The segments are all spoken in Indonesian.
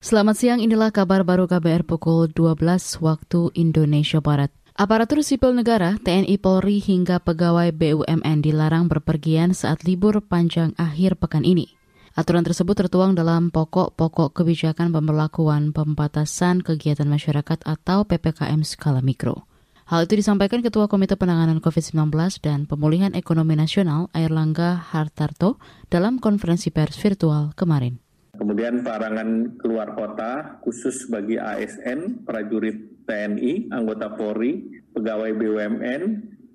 Selamat siang, inilah kabar baru KBR pukul 12 waktu Indonesia Barat. Aparatur sipil negara, TNI Polri hingga pegawai BUMN dilarang berpergian saat libur panjang akhir pekan ini. Aturan tersebut tertuang dalam pokok-pokok kebijakan pemberlakuan pembatasan kegiatan masyarakat atau PPKM skala mikro. Hal itu disampaikan Ketua Komite Penanganan COVID-19 dan Pemulihan Ekonomi Nasional Airlangga Hartarto dalam konferensi pers virtual kemarin. Kemudian pelarangan keluar kota khusus bagi ASN, prajurit TNI, anggota Polri, pegawai BUMN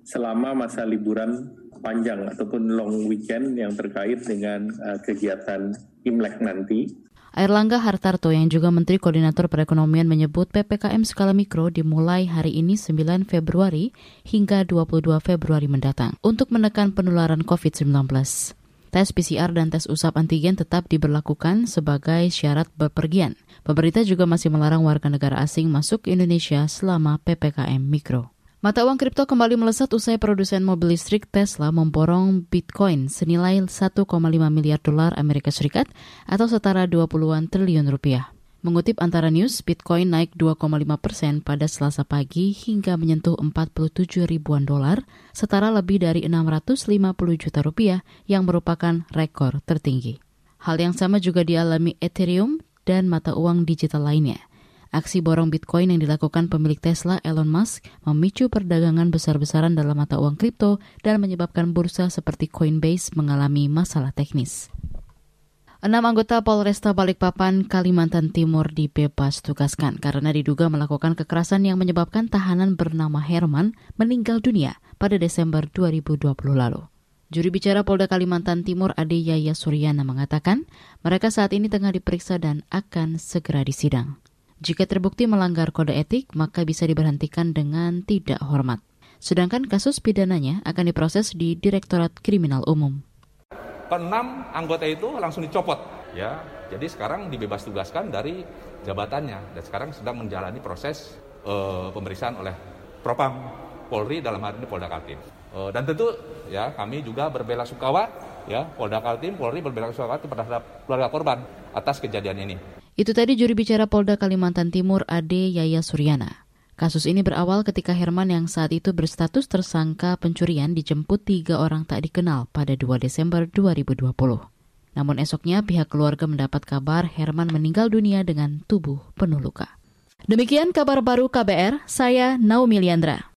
selama masa liburan panjang ataupun long weekend yang terkait dengan uh, kegiatan Imlek nanti. Airlangga Hartarto yang juga Menteri Koordinator Perekonomian menyebut PPKM skala mikro dimulai hari ini 9 Februari hingga 22 Februari mendatang untuk menekan penularan COVID-19 tes PCR dan tes usap antigen tetap diberlakukan sebagai syarat bepergian. Pemerintah juga masih melarang warga negara asing masuk ke Indonesia selama PPKM Mikro. Mata uang kripto kembali melesat usai produsen mobil listrik Tesla memborong Bitcoin senilai 1,5 miliar dolar Amerika Serikat atau setara 20-an triliun rupiah. Mengutip antara news, Bitcoin naik 2,5 persen pada selasa pagi hingga menyentuh 47 ribuan dolar, setara lebih dari 650 juta rupiah yang merupakan rekor tertinggi. Hal yang sama juga dialami Ethereum dan mata uang digital lainnya. Aksi borong Bitcoin yang dilakukan pemilik Tesla Elon Musk memicu perdagangan besar-besaran dalam mata uang kripto dan menyebabkan bursa seperti Coinbase mengalami masalah teknis. Enam anggota Polresta Balikpapan, Kalimantan Timur dibebas tugaskan karena diduga melakukan kekerasan yang menyebabkan tahanan bernama Herman meninggal dunia pada Desember 2020 lalu. Juri bicara Polda Kalimantan Timur Ade Yaya Suryana mengatakan mereka saat ini tengah diperiksa dan akan segera disidang. Jika terbukti melanggar kode etik, maka bisa diberhentikan dengan tidak hormat. Sedangkan kasus pidananya akan diproses di Direktorat Kriminal Umum keenam anggota itu langsung dicopot. Ya jadi sekarang dibebas tugaskan dari jabatannya. Dan sekarang sedang menjalani proses uh, pemeriksaan oleh Propam Polri dalam hal ini Polda Kaltim. Uh, dan tentu ya kami juga berbela sukawa ya Polda Kaltim Polri berbela sukawa terhadap keluarga korban atas kejadian ini. Itu tadi juri bicara Polda Kalimantan Timur Ade Yaya Suryana Kasus ini berawal ketika Herman yang saat itu berstatus tersangka pencurian dijemput tiga orang tak dikenal pada 2 Desember 2020. Namun esoknya pihak keluarga mendapat kabar Herman meninggal dunia dengan tubuh penuh luka. Demikian kabar baru KBR, saya Naomi Liandra.